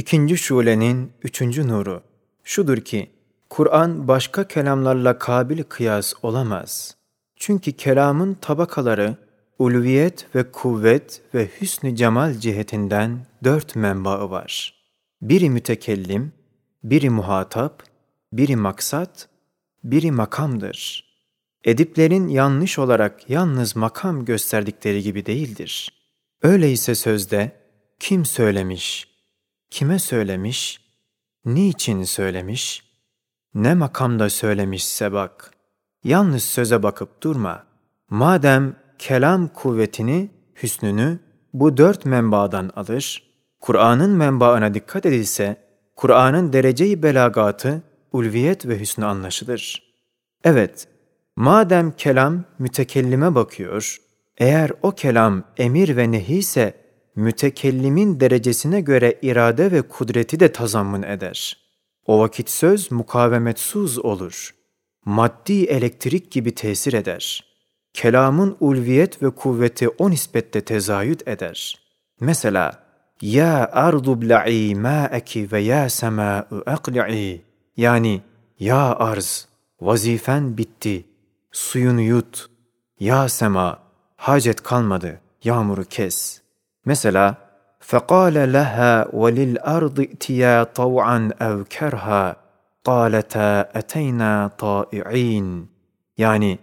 İkinci şulenin üçüncü nuru şudur ki, Kur'an başka kelamlarla kabil kıyas olamaz. Çünkü kelamın tabakaları, ulviyet ve kuvvet ve hüsnü cemal cihetinden dört menbaı var. Biri mütekellim, biri muhatap, biri maksat, biri makamdır. Ediplerin yanlış olarak yalnız makam gösterdikleri gibi değildir. Öyleyse sözde kim söylemiş, kime söylemiş, niçin söylemiş, ne makamda söylemişse bak. Yalnız söze bakıp durma. Madem kelam kuvvetini, hüsnünü bu dört menbadan alır, Kur'an'ın menbaına dikkat edilse, Kur'an'ın dereceyi belagatı, ulviyet ve hüsnü anlaşılır. Evet, madem kelam mütekellime bakıyor, eğer o kelam emir ve nehi ise mütekellimin derecesine göre irade ve kudreti de tazammun eder. O vakit söz mukavemetsuz olur. Maddi elektrik gibi tesir eder. Kelamın ulviyet ve kuvveti o nispette tezayüt eder. Mesela, Ya ardu bla'i ma'eki ve ya sema'u akli'i Yani, ya arz, vazifen bitti, suyunu yut. Ya sema, hacet kalmadı, yağmuru kes. Mesela, فقال لها وللأرض ائتيا طوعا أو كرها قالتا أتينا طائعين Yani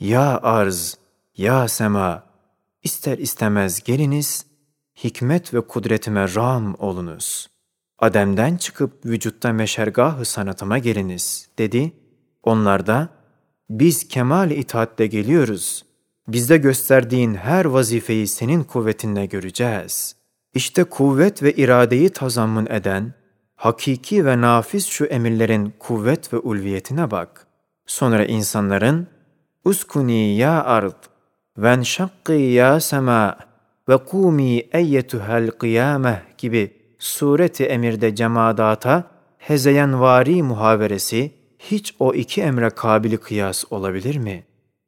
ya arz, ya sema, ister istemez geliniz, hikmet ve kudretime ram olunuz. Adem'den çıkıp vücutta meşergahı sanatıma geliniz, dedi. Onlar da, biz kemal itaatle geliyoruz. Bizde gösterdiğin her vazifeyi senin kuvvetinle göreceğiz. İşte kuvvet ve iradeyi tazammun eden, hakiki ve nafiz şu emirlerin kuvvet ve ulviyetine bak. Sonra insanların, Uskuni ya ard, ven şakki ya sema ve kumi eyyetuhel kıyameh gibi sureti emirde cemadata hezeyenvari muhaveresi hiç o iki emre kabili kıyas olabilir mi?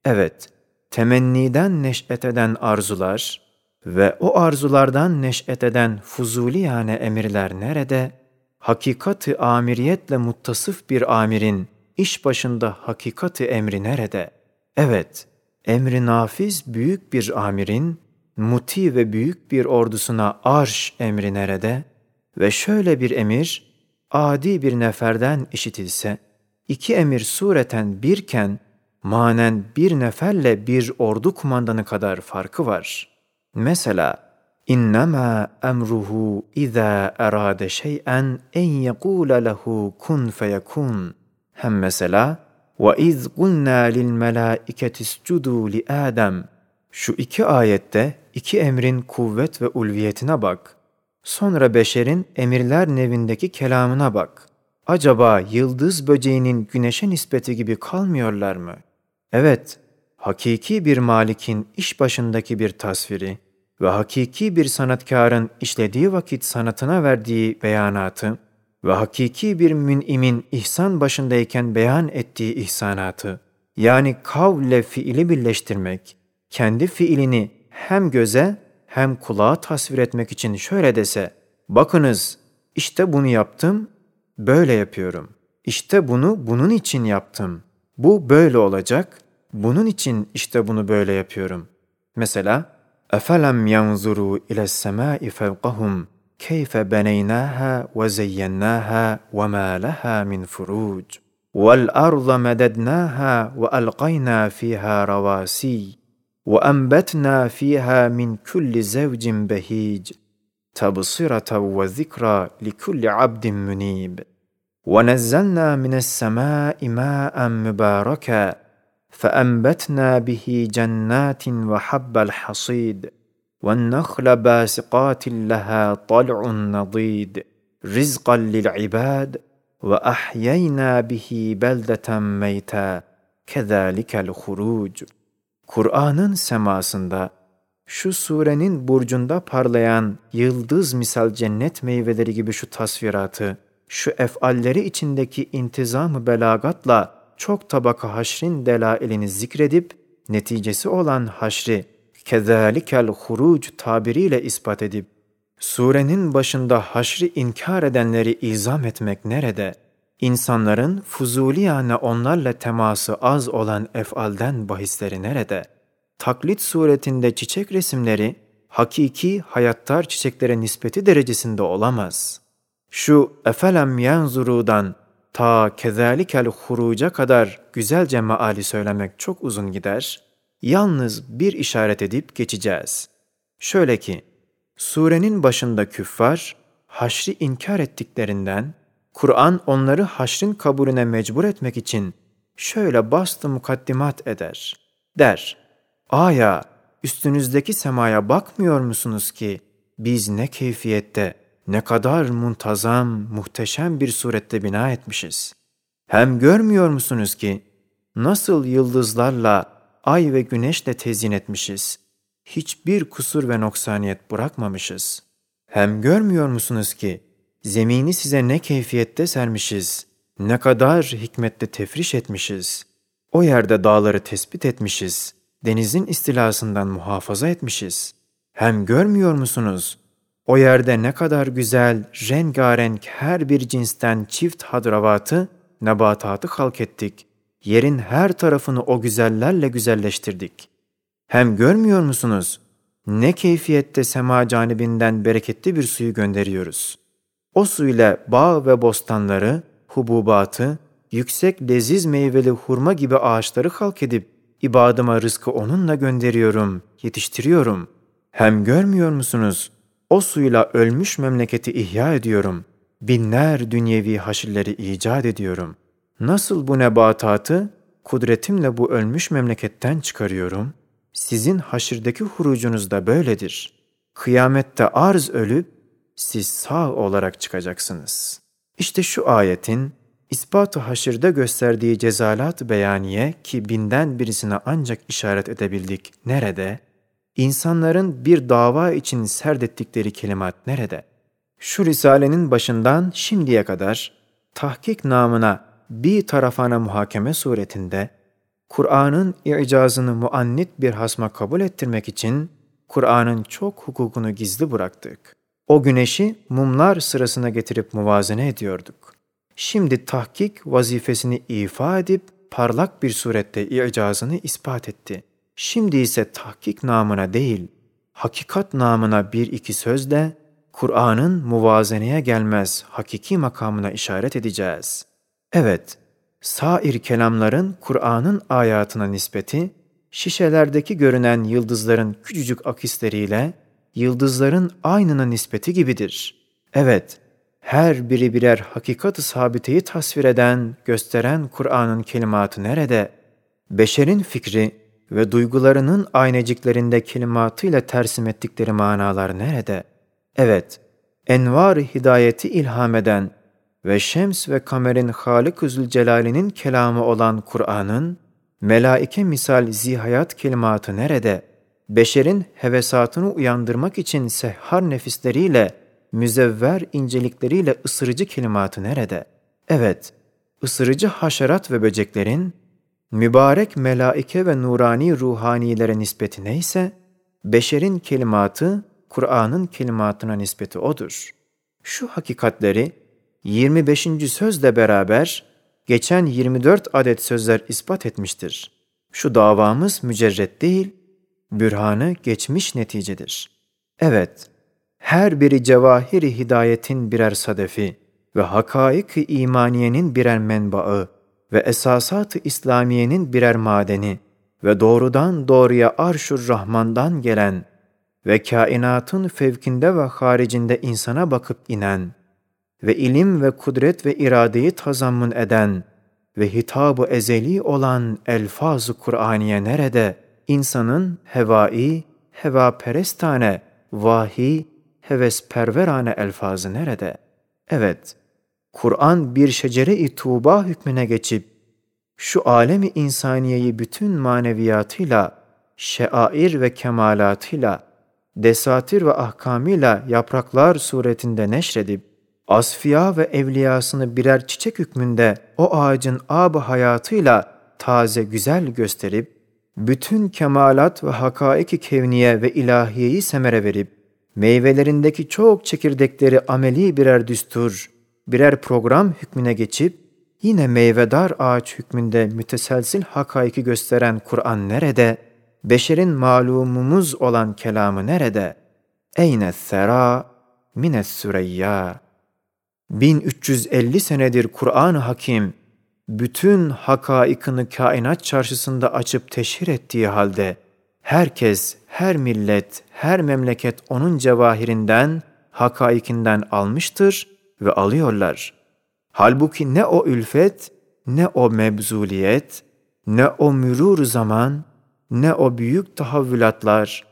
Evet, temenniden neş'et eden arzular ve o arzulardan neş'et eden fuzuli yani emirler nerede? Hakikati amiriyetle muttasıf bir amirin iş başında hakikati emri nerede? Evet, emri nafiz büyük bir amirin muti ve büyük bir ordusuna arş emri nerede? Ve şöyle bir emir, adi bir neferden işitilse, iki emir sureten birken, manen bir neferle bir ordu kumandanı kadar farkı var. Mesela, İnnemâ emruhu izâ erâde şey'en en yekûle lehu kun feyekûn. Hem mesela, وَاِذْ قُلْنَا لِلْمَلَائِكَةِ اسْجُدُوا لِآدَمَ Şu iki ayette iki emrin kuvvet ve ulviyetine bak. Sonra beşerin emirler nevindeki kelamına bak. Acaba yıldız böceğinin güneşe nispeti gibi kalmıyorlar mı? Evet, hakiki bir malikin iş başındaki bir tasviri ve hakiki bir sanatkarın işlediği vakit sanatına verdiği beyanatı ve hakiki bir mün'imin ihsan başındayken beyan ettiği ihsanatı, yani kavle fiili birleştirmek, kendi fiilini hem göze hem kulağa tasvir etmek için şöyle dese, bakınız işte bunu yaptım, böyle yapıyorum. İşte bunu bunun için yaptım. Bu böyle olacak, bunun için işte bunu böyle yapıyorum. Mesela, اَفَلَمْ يَنْظُرُوا اِلَى السَّمَاءِ فَوْقَهُمْ كيف بنيناها وزيناها وما لها من فروج والارض مددناها والقينا فيها رواسي وانبتنا فيها من كل زوج بهيج تبصره وذكرى لكل عبد منيب ونزلنا من السماء ماء مباركا فانبتنا به جنات وحب الحصيد والنخل باسقات لها طلع نضيد رزقا للعباد واحيينا به بلده ميتا كذلك الخروج Kur'an'ın semasında şu surenin burcunda parlayan yıldız misal cennet meyveleri gibi şu tasviratı, şu efalleri içindeki intizam-ı belagatla çok tabaka haşrin delailini zikredip, neticesi olan haşri kezalikel huruc tabiriyle ispat edip Surenin başında haşri inkar edenleri izam etmek nerede? İnsanların fuzuliyane onlarla teması az olan efalden bahisleri nerede? Taklit suretinde çiçek resimleri, hakiki hayattar çiçeklere nispeti derecesinde olamaz. Şu efelem yanzurudan ta kezalikel huruca kadar güzelce meali söylemek çok uzun gider. Yalnız bir işaret edip geçeceğiz. Şöyle ki, surenin başında küffar, haşri inkar ettiklerinden, Kur'an onları haşrin kabulüne mecbur etmek için şöyle bastı mukaddimat eder. Der, Aya, üstünüzdeki semaya bakmıyor musunuz ki biz ne keyfiyette, ne kadar muntazam, muhteşem bir surette bina etmişiz. Hem görmüyor musunuz ki nasıl yıldızlarla, ay ve güneşle tezyin etmişiz. Hiçbir kusur ve noksaniyet bırakmamışız. Hem görmüyor musunuz ki zemini size ne keyfiyette sermişiz, ne kadar hikmetle tefriş etmişiz. O yerde dağları tespit etmişiz, denizin istilasından muhafaza etmişiz. Hem görmüyor musunuz? O yerde ne kadar güzel, rengarenk her bir cinsten çift hadravatı, nebatatı halk ettik. Yerin her tarafını o güzellerle güzelleştirdik. Hem görmüyor musunuz? Ne keyfiyette sema canibinden bereketli bir suyu gönderiyoruz. O su ile bağ ve bostanları, hububatı, yüksek leziz meyveli hurma gibi ağaçları halk edip, ibadıma rızkı onunla gönderiyorum, yetiştiriyorum. Hem görmüyor musunuz? O suyla ölmüş memleketi ihya ediyorum. Binler dünyevi haşilleri icat ediyorum. Nasıl bu nebatatı kudretimle bu ölmüş memleketten çıkarıyorum? Sizin haşirdeki hurucunuz da böyledir. Kıyamette arz ölüp siz sağ olarak çıkacaksınız. İşte şu ayetin ispatı haşirde gösterdiği cezalat beyaniye ki binden birisine ancak işaret edebildik nerede? İnsanların bir dava için serdettikleri kelimat nerede? Şu risalenin başından şimdiye kadar tahkik namına bir tarafana muhakeme suretinde Kur'an'ın icazını muannit bir hasma kabul ettirmek için Kur'an'ın çok hukukunu gizli bıraktık. O güneşi mumlar sırasına getirip muvazene ediyorduk. Şimdi tahkik vazifesini ifa edip parlak bir surette icazını ispat etti. Şimdi ise tahkik namına değil, hakikat namına bir iki sözle Kur'an'ın muvazeneye gelmez hakiki makamına işaret edeceğiz. Evet, sair kelamların Kur'an'ın ayatına nispeti, şişelerdeki görünen yıldızların küçücük akisleriyle yıldızların aynına nispeti gibidir. Evet, her biri birer hakikat-ı sabiteyi tasvir eden, gösteren Kur'an'ın kelimatı nerede? Beşerin fikri ve duygularının ayneciklerinde kelimatıyla tersim ettikleri manalar nerede? Evet, envar hidayeti ilham eden ve şems ve kamerin Halik-ı Zülcelal'inin kelamı olan Kur'an'ın, melaike misal zihayat kelimatı nerede? Beşerin hevesatını uyandırmak için sehhar nefisleriyle, müzevver incelikleriyle ısırıcı kelimatı nerede? Evet, ısırıcı haşerat ve böceklerin, mübarek melaike ve nurani ruhanilere nispeti neyse, beşerin kelimatı, Kur'an'ın kelimatına nispeti odur. Şu hakikatleri 25. sözle beraber geçen 24 adet sözler ispat etmiştir. Şu davamız mücerret değil, bürhanı geçmiş neticedir. Evet, her biri cevahiri hidayetin birer sadefi ve hakaik-i imaniyenin birer menbaı ve esasat-ı İslamiyenin birer madeni ve doğrudan doğruya arşur Rahman'dan gelen ve kainatın fevkinde ve haricinde insana bakıp inen ve ilim ve kudret ve iradeyi tazammun eden ve hitabı ezeli olan elfaz-ı Kur'aniye nerede? İnsanın hevai, heva perestane, vahi, hevesperverane elfazı nerede? Evet, Kur'an bir şecere-i tuğba hükmüne geçip, şu alemi insaniyeyi bütün maneviyatıyla, şeair ve kemalatıyla, desatir ve ahkamıyla yapraklar suretinde neşredip, asfiya ve evliyasını birer çiçek hükmünde o ağacın ab hayatıyla taze güzel gösterip, bütün kemalat ve hakaiki kevniye ve ilahiyeyi semere verip, meyvelerindeki çok çekirdekleri ameli birer düstur, birer program hükmüne geçip, yine meyvedar ağaç hükmünde müteselsil hakaiki gösteren Kur'an nerede? Beşerin malumumuz olan kelamı nerede? Eyne sera mines süreyya. 1350 senedir Kur'an-ı Hakim, bütün hakaikını kainat çarşısında açıp teşhir ettiği halde, herkes, her millet, her memleket onun cevahirinden, hakaikinden almıştır ve alıyorlar. Halbuki ne o ülfet, ne o mebzuliyet, ne o mürur zaman, ne o büyük tahavvülatlar,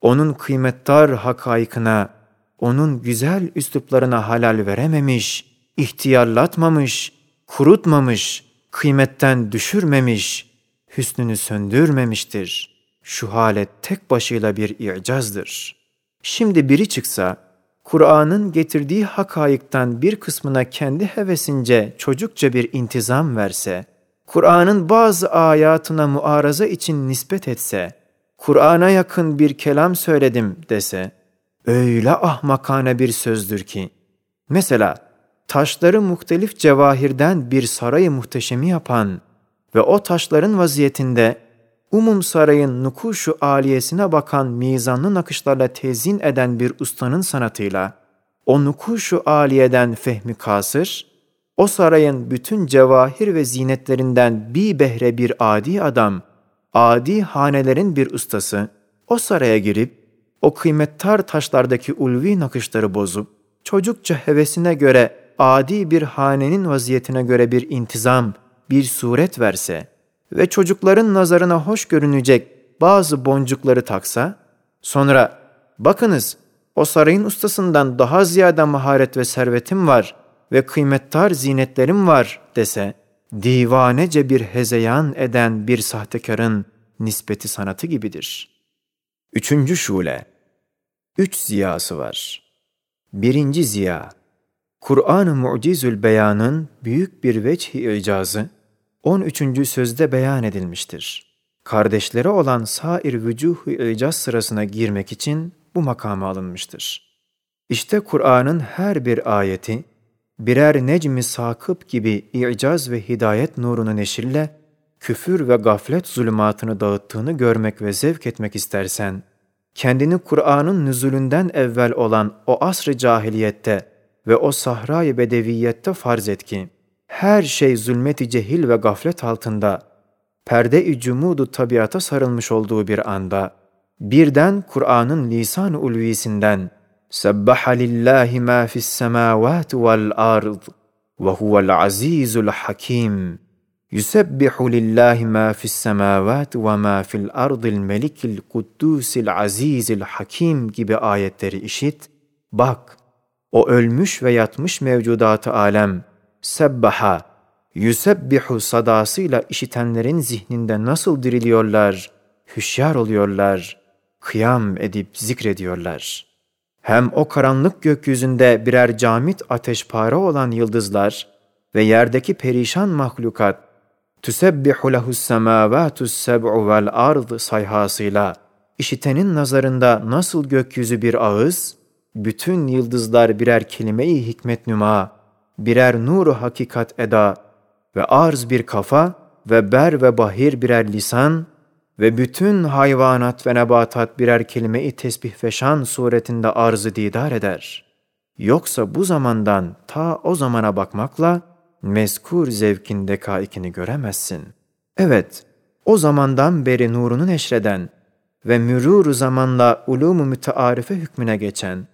onun kıymetdar hakaikına, onun güzel üsluplarına halal verememiş, ihtiyarlatmamış, kurutmamış, kıymetten düşürmemiş, hüsnünü söndürmemiştir. Şu halet tek başıyla bir i'cazdır. Şimdi biri çıksa, Kur'an'ın getirdiği hakaikten bir kısmına kendi hevesince çocukça bir intizam verse, Kur'an'ın bazı ayatına muaraza için nispet etse, Kur'an'a yakın bir kelam söyledim dese, öyle ahmakane bir sözdür ki, mesela taşları muhtelif cevahirden bir sarayı muhteşemi yapan ve o taşların vaziyetinde umum sarayın nukuşu aliyesine bakan mizanlı nakışlarla tezin eden bir ustanın sanatıyla, o nukuşu aliyeden fehmi kasır, o sarayın bütün cevahir ve zinetlerinden bir behre bir adi adam, adi hanelerin bir ustası, o saraya girip, o kıymettar taşlardaki ulvi nakışları bozup, çocukça hevesine göre adi bir hanenin vaziyetine göre bir intizam, bir suret verse ve çocukların nazarına hoş görünecek bazı boncukları taksa, sonra bakınız o sarayın ustasından daha ziyade maharet ve servetim var ve kıymettar zinetlerim var dese, divanece bir hezeyan eden bir sahtekarın nispeti sanatı gibidir. Üçüncü şule, üç ziyası var. Birinci ziya, Kur'an-ı Mucizül Beyan'ın büyük bir veçh-i icazı, 13. sözde beyan edilmiştir. Kardeşleri olan sair vücuh-u icaz sırasına girmek için bu makama alınmıştır. İşte Kur'an'ın her bir ayeti, birer necmi sakıp gibi icaz ve hidayet nurunu neşirle, küfür ve gaflet zulümatını dağıttığını görmek ve zevk etmek istersen, kendini Kur'an'ın nüzulünden evvel olan o asr-ı cahiliyette ve o sahra-i bedeviyette farz et ki, her şey zulmeti cehil ve gaflet altında, perde-i cumudu tabiata sarılmış olduğu bir anda, birden Kur'an'ın lisan-ı ulvisinden, fis semavati vel ard ve huvel azizul hakim. Yusebbihu lillahi ma fis semavati ve ma fil ardil melikil kuddusil azizil hakim gibi ayetleri işit. Bak, o ölmüş ve yatmış mevcudatı alem, sebbaha, yüsebbihu sadasıyla işitenlerin zihninde nasıl diriliyorlar, hüşyar oluyorlar, kıyam edip zikrediyorlar.'' Hem o karanlık gökyüzünde birer camit ateşpare olan yıldızlar ve yerdeki perişan mahlukat tüsebbihu lehus semavatus seb'u vel ard sayhasıyla işitenin nazarında nasıl gökyüzü bir ağız, bütün yıldızlar birer kelime-i hikmet nüma, birer nuru hakikat eda ve arz bir kafa ve ber ve bahir birer lisan ve bütün hayvanat ve nebatat birer kelime-i tesbih ve şan suretinde arzı didar eder. Yoksa bu zamandan ta o zamana bakmakla mezkur zevkin dekaikini göremezsin. Evet, o zamandan beri nurunu neşreden ve mürur zamanla ulûmu mütearife hükmüne geçen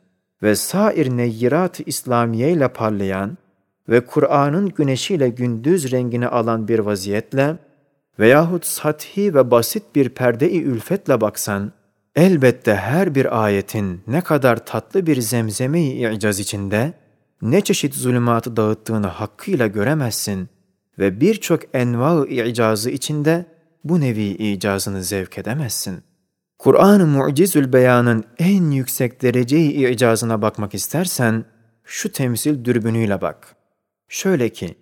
ve sair neyyirat-ı İslamiye ile parlayan ve Kur'an'ın güneşiyle gündüz rengini alan bir vaziyetle veyahut sathi ve basit bir perde-i ülfetle baksan, elbette her bir ayetin ne kadar tatlı bir zemzeme-i icaz içinde, ne çeşit zulümatı dağıttığını hakkıyla göremezsin ve birçok enva-ı icazı içinde bu nevi icazını zevk edemezsin. Kur'an-ı Mucizül Beyan'ın en yüksek dereceyi icazına bakmak istersen, şu temsil dürbünüyle bak. Şöyle ki,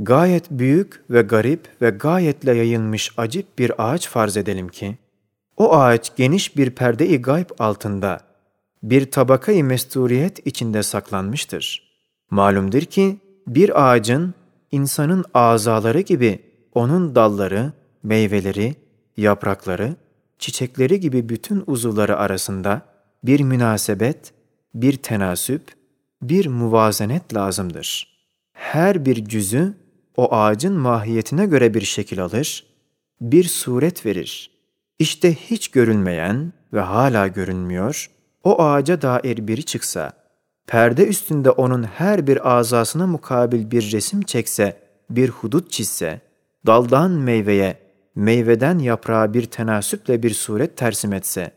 Gayet büyük ve garip ve gayetle yayılmış acip bir ağaç farz edelim ki, o ağaç geniş bir perde-i gayb altında, bir tabakayı mesturiyet içinde saklanmıştır. Malumdur ki bir ağacın insanın azaları gibi onun dalları, meyveleri, yaprakları, çiçekleri gibi bütün uzuvları arasında bir münasebet, bir tenasüp, bir muvazenet lazımdır. Her bir cüzü o ağacın mahiyetine göre bir şekil alır, bir suret verir. İşte hiç görülmeyen ve hala görünmüyor, o ağaca dair biri çıksa, perde üstünde onun her bir azasına mukabil bir resim çekse, bir hudut çizse, daldan meyveye, meyveden yaprağa bir tenasüple bir suret tersim etse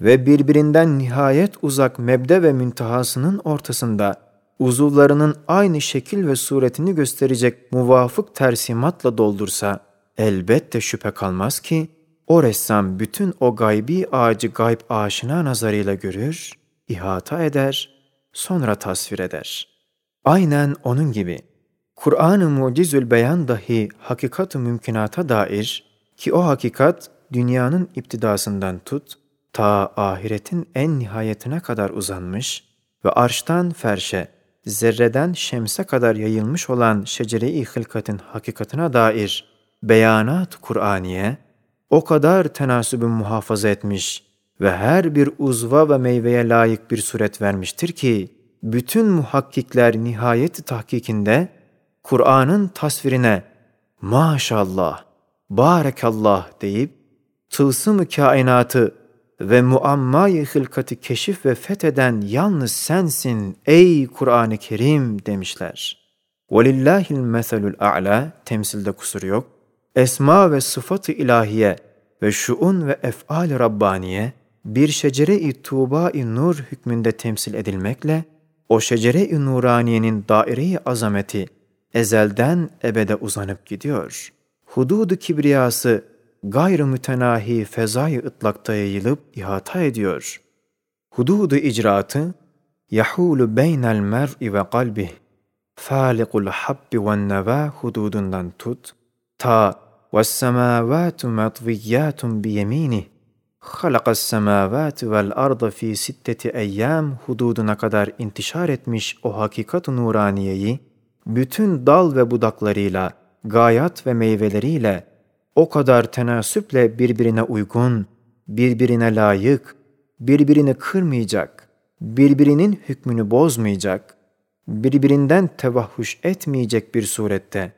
ve birbirinden nihayet uzak mebde ve müntehasının ortasında uzuvlarının aynı şekil ve suretini gösterecek muvafık tersimatla doldursa, elbette şüphe kalmaz ki, o ressam bütün o gaybi ağacı gayb aşina nazarıyla görür, ihata eder, sonra tasvir eder. Aynen onun gibi, Kur'an-ı Mucizül Beyan dahi hakikat-ı mümkünata dair ki o hakikat dünyanın iptidasından tut, ta ahiretin en nihayetine kadar uzanmış ve arştan ferşe, zerreden şemse kadar yayılmış olan şecere-i hılkatin hakikatine dair beyanat Kur'aniye o kadar tenasübü muhafaza etmiş ve her bir uzva ve meyveye layık bir suret vermiştir ki bütün muhakkikler nihayeti tahkikinde Kur'an'ın tasvirine maşallah, barekallah deyip tılsım kainatı ve muammayı hılkatı keşif ve fetheden yalnız sensin ey Kur'an-ı Kerim demişler. وَلِلَّهِ الْمَثَلُ الْاَعْلَى temsilde kusur yok. Esma ve sıfatı ilahiye ve şuun ve ef'al Rabbaniye bir şecere-i tuğba-i nur hükmünde temsil edilmekle o şecere-i nuraniyenin daire-i azameti ezelden ebede uzanıp gidiyor. Hududu kibriyası gayrı mütenahi fezayı ıtlakta yayılıp ihata ediyor. Hududu icraatı yahulu beynel mer'i ve kalbih falikul habbi ve neva hududundan tut ta ve semavatu matviyyatun bi yeminih halakas semavati vel arda fi sitteti eyyam hududuna kadar intişar etmiş o hakikat-ı nuraniyeyi, bütün dal ve budaklarıyla, gayat ve meyveleriyle o kadar tenasüple birbirine uygun, birbirine layık, birbirini kırmayacak, birbirinin hükmünü bozmayacak, birbirinden tevahhuş etmeyecek bir surette,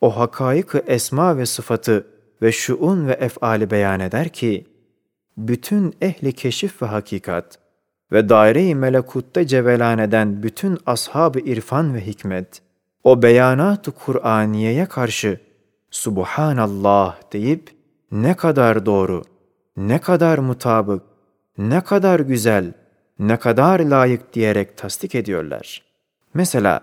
o hakaik esma ve sıfatı ve şuun ve efali beyan eder ki, bütün ehli keşif ve hakikat ve daire-i melekutta cevelan eden bütün ashab-ı irfan ve hikmet, o beyanat-ı Kur'aniye'ye karşı Subhanallah deyip ne kadar doğru, ne kadar mutabık, ne kadar güzel, ne kadar layık diyerek tasdik ediyorlar. Mesela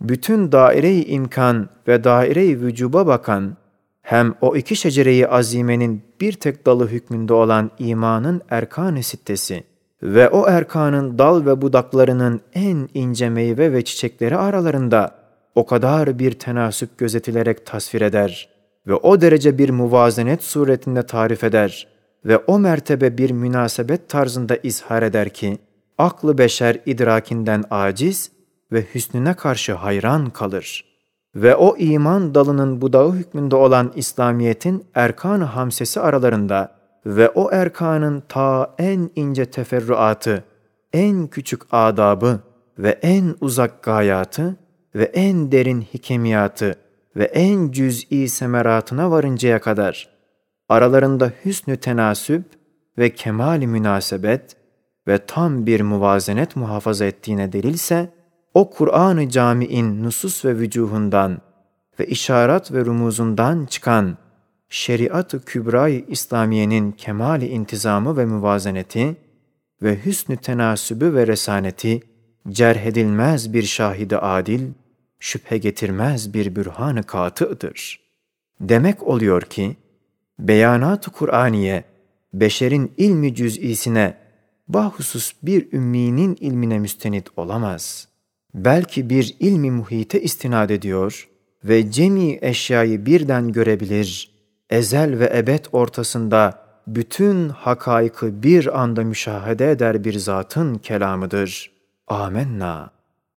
bütün daire-i imkan ve daire-i vücuba bakan, hem o iki şecereyi azimenin bir tek dalı hükmünde olan imanın erkan-ı sittesi ve o erkanın dal ve budaklarının en ince meyve ve çiçekleri aralarında o kadar bir tenasüp gözetilerek tasvir eder ve o derece bir muvazenet suretinde tarif eder ve o mertebe bir münasebet tarzında izhar eder ki, aklı beşer idrakinden aciz ve hüsnüne karşı hayran kalır. Ve o iman dalının budağı hükmünde olan İslamiyet'in erkan-ı hamsesi aralarında ve o erkanın ta en ince teferruatı, en küçük adabı ve en uzak gayatı ve en derin hikemiyatı ve en cüz'i semeratına varıncaya kadar aralarında hüsnü tenasüp ve kemali münasebet ve tam bir muvazenet muhafaza ettiğine delilse, o Kur'an-ı Cami'in nusus ve vücuhundan ve işaret ve rumuzundan çıkan şeriat-ı kübra-i İslamiye'nin kemali intizamı ve müvazeneti ve hüsnü tenasübü ve resaneti cerhedilmez bir şahidi adil, şüphe getirmez bir bürhan-ı katı'dır. Demek oluyor ki, beyanat-ı Kur'aniye, beşerin ilmi cüz'isine, bahusus bir ümminin ilmine müstenit olamaz. Belki bir ilmi muhite istinad ediyor ve cemi eşyayı birden görebilir, ezel ve ebed ortasında bütün hakaykı bir anda müşahede eder bir zatın kelamıdır. آمنا